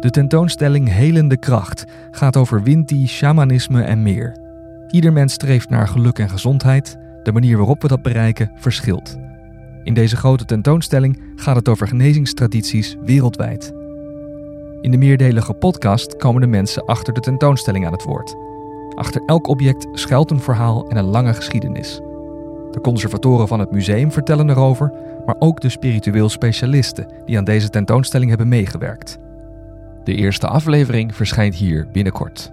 De tentoonstelling Helende Kracht gaat over Winti, shamanisme en meer. Ieder mens streeft naar geluk en gezondheid. De manier waarop we dat bereiken verschilt. In deze grote tentoonstelling gaat het over genezingstradities wereldwijd. In de meerdelige podcast komen de mensen achter de tentoonstelling aan het woord. Achter elk object schuilt een verhaal en een lange geschiedenis. De conservatoren van het museum vertellen erover, maar ook de spiritueel specialisten die aan deze tentoonstelling hebben meegewerkt. De eerste aflevering verschijnt hier binnenkort.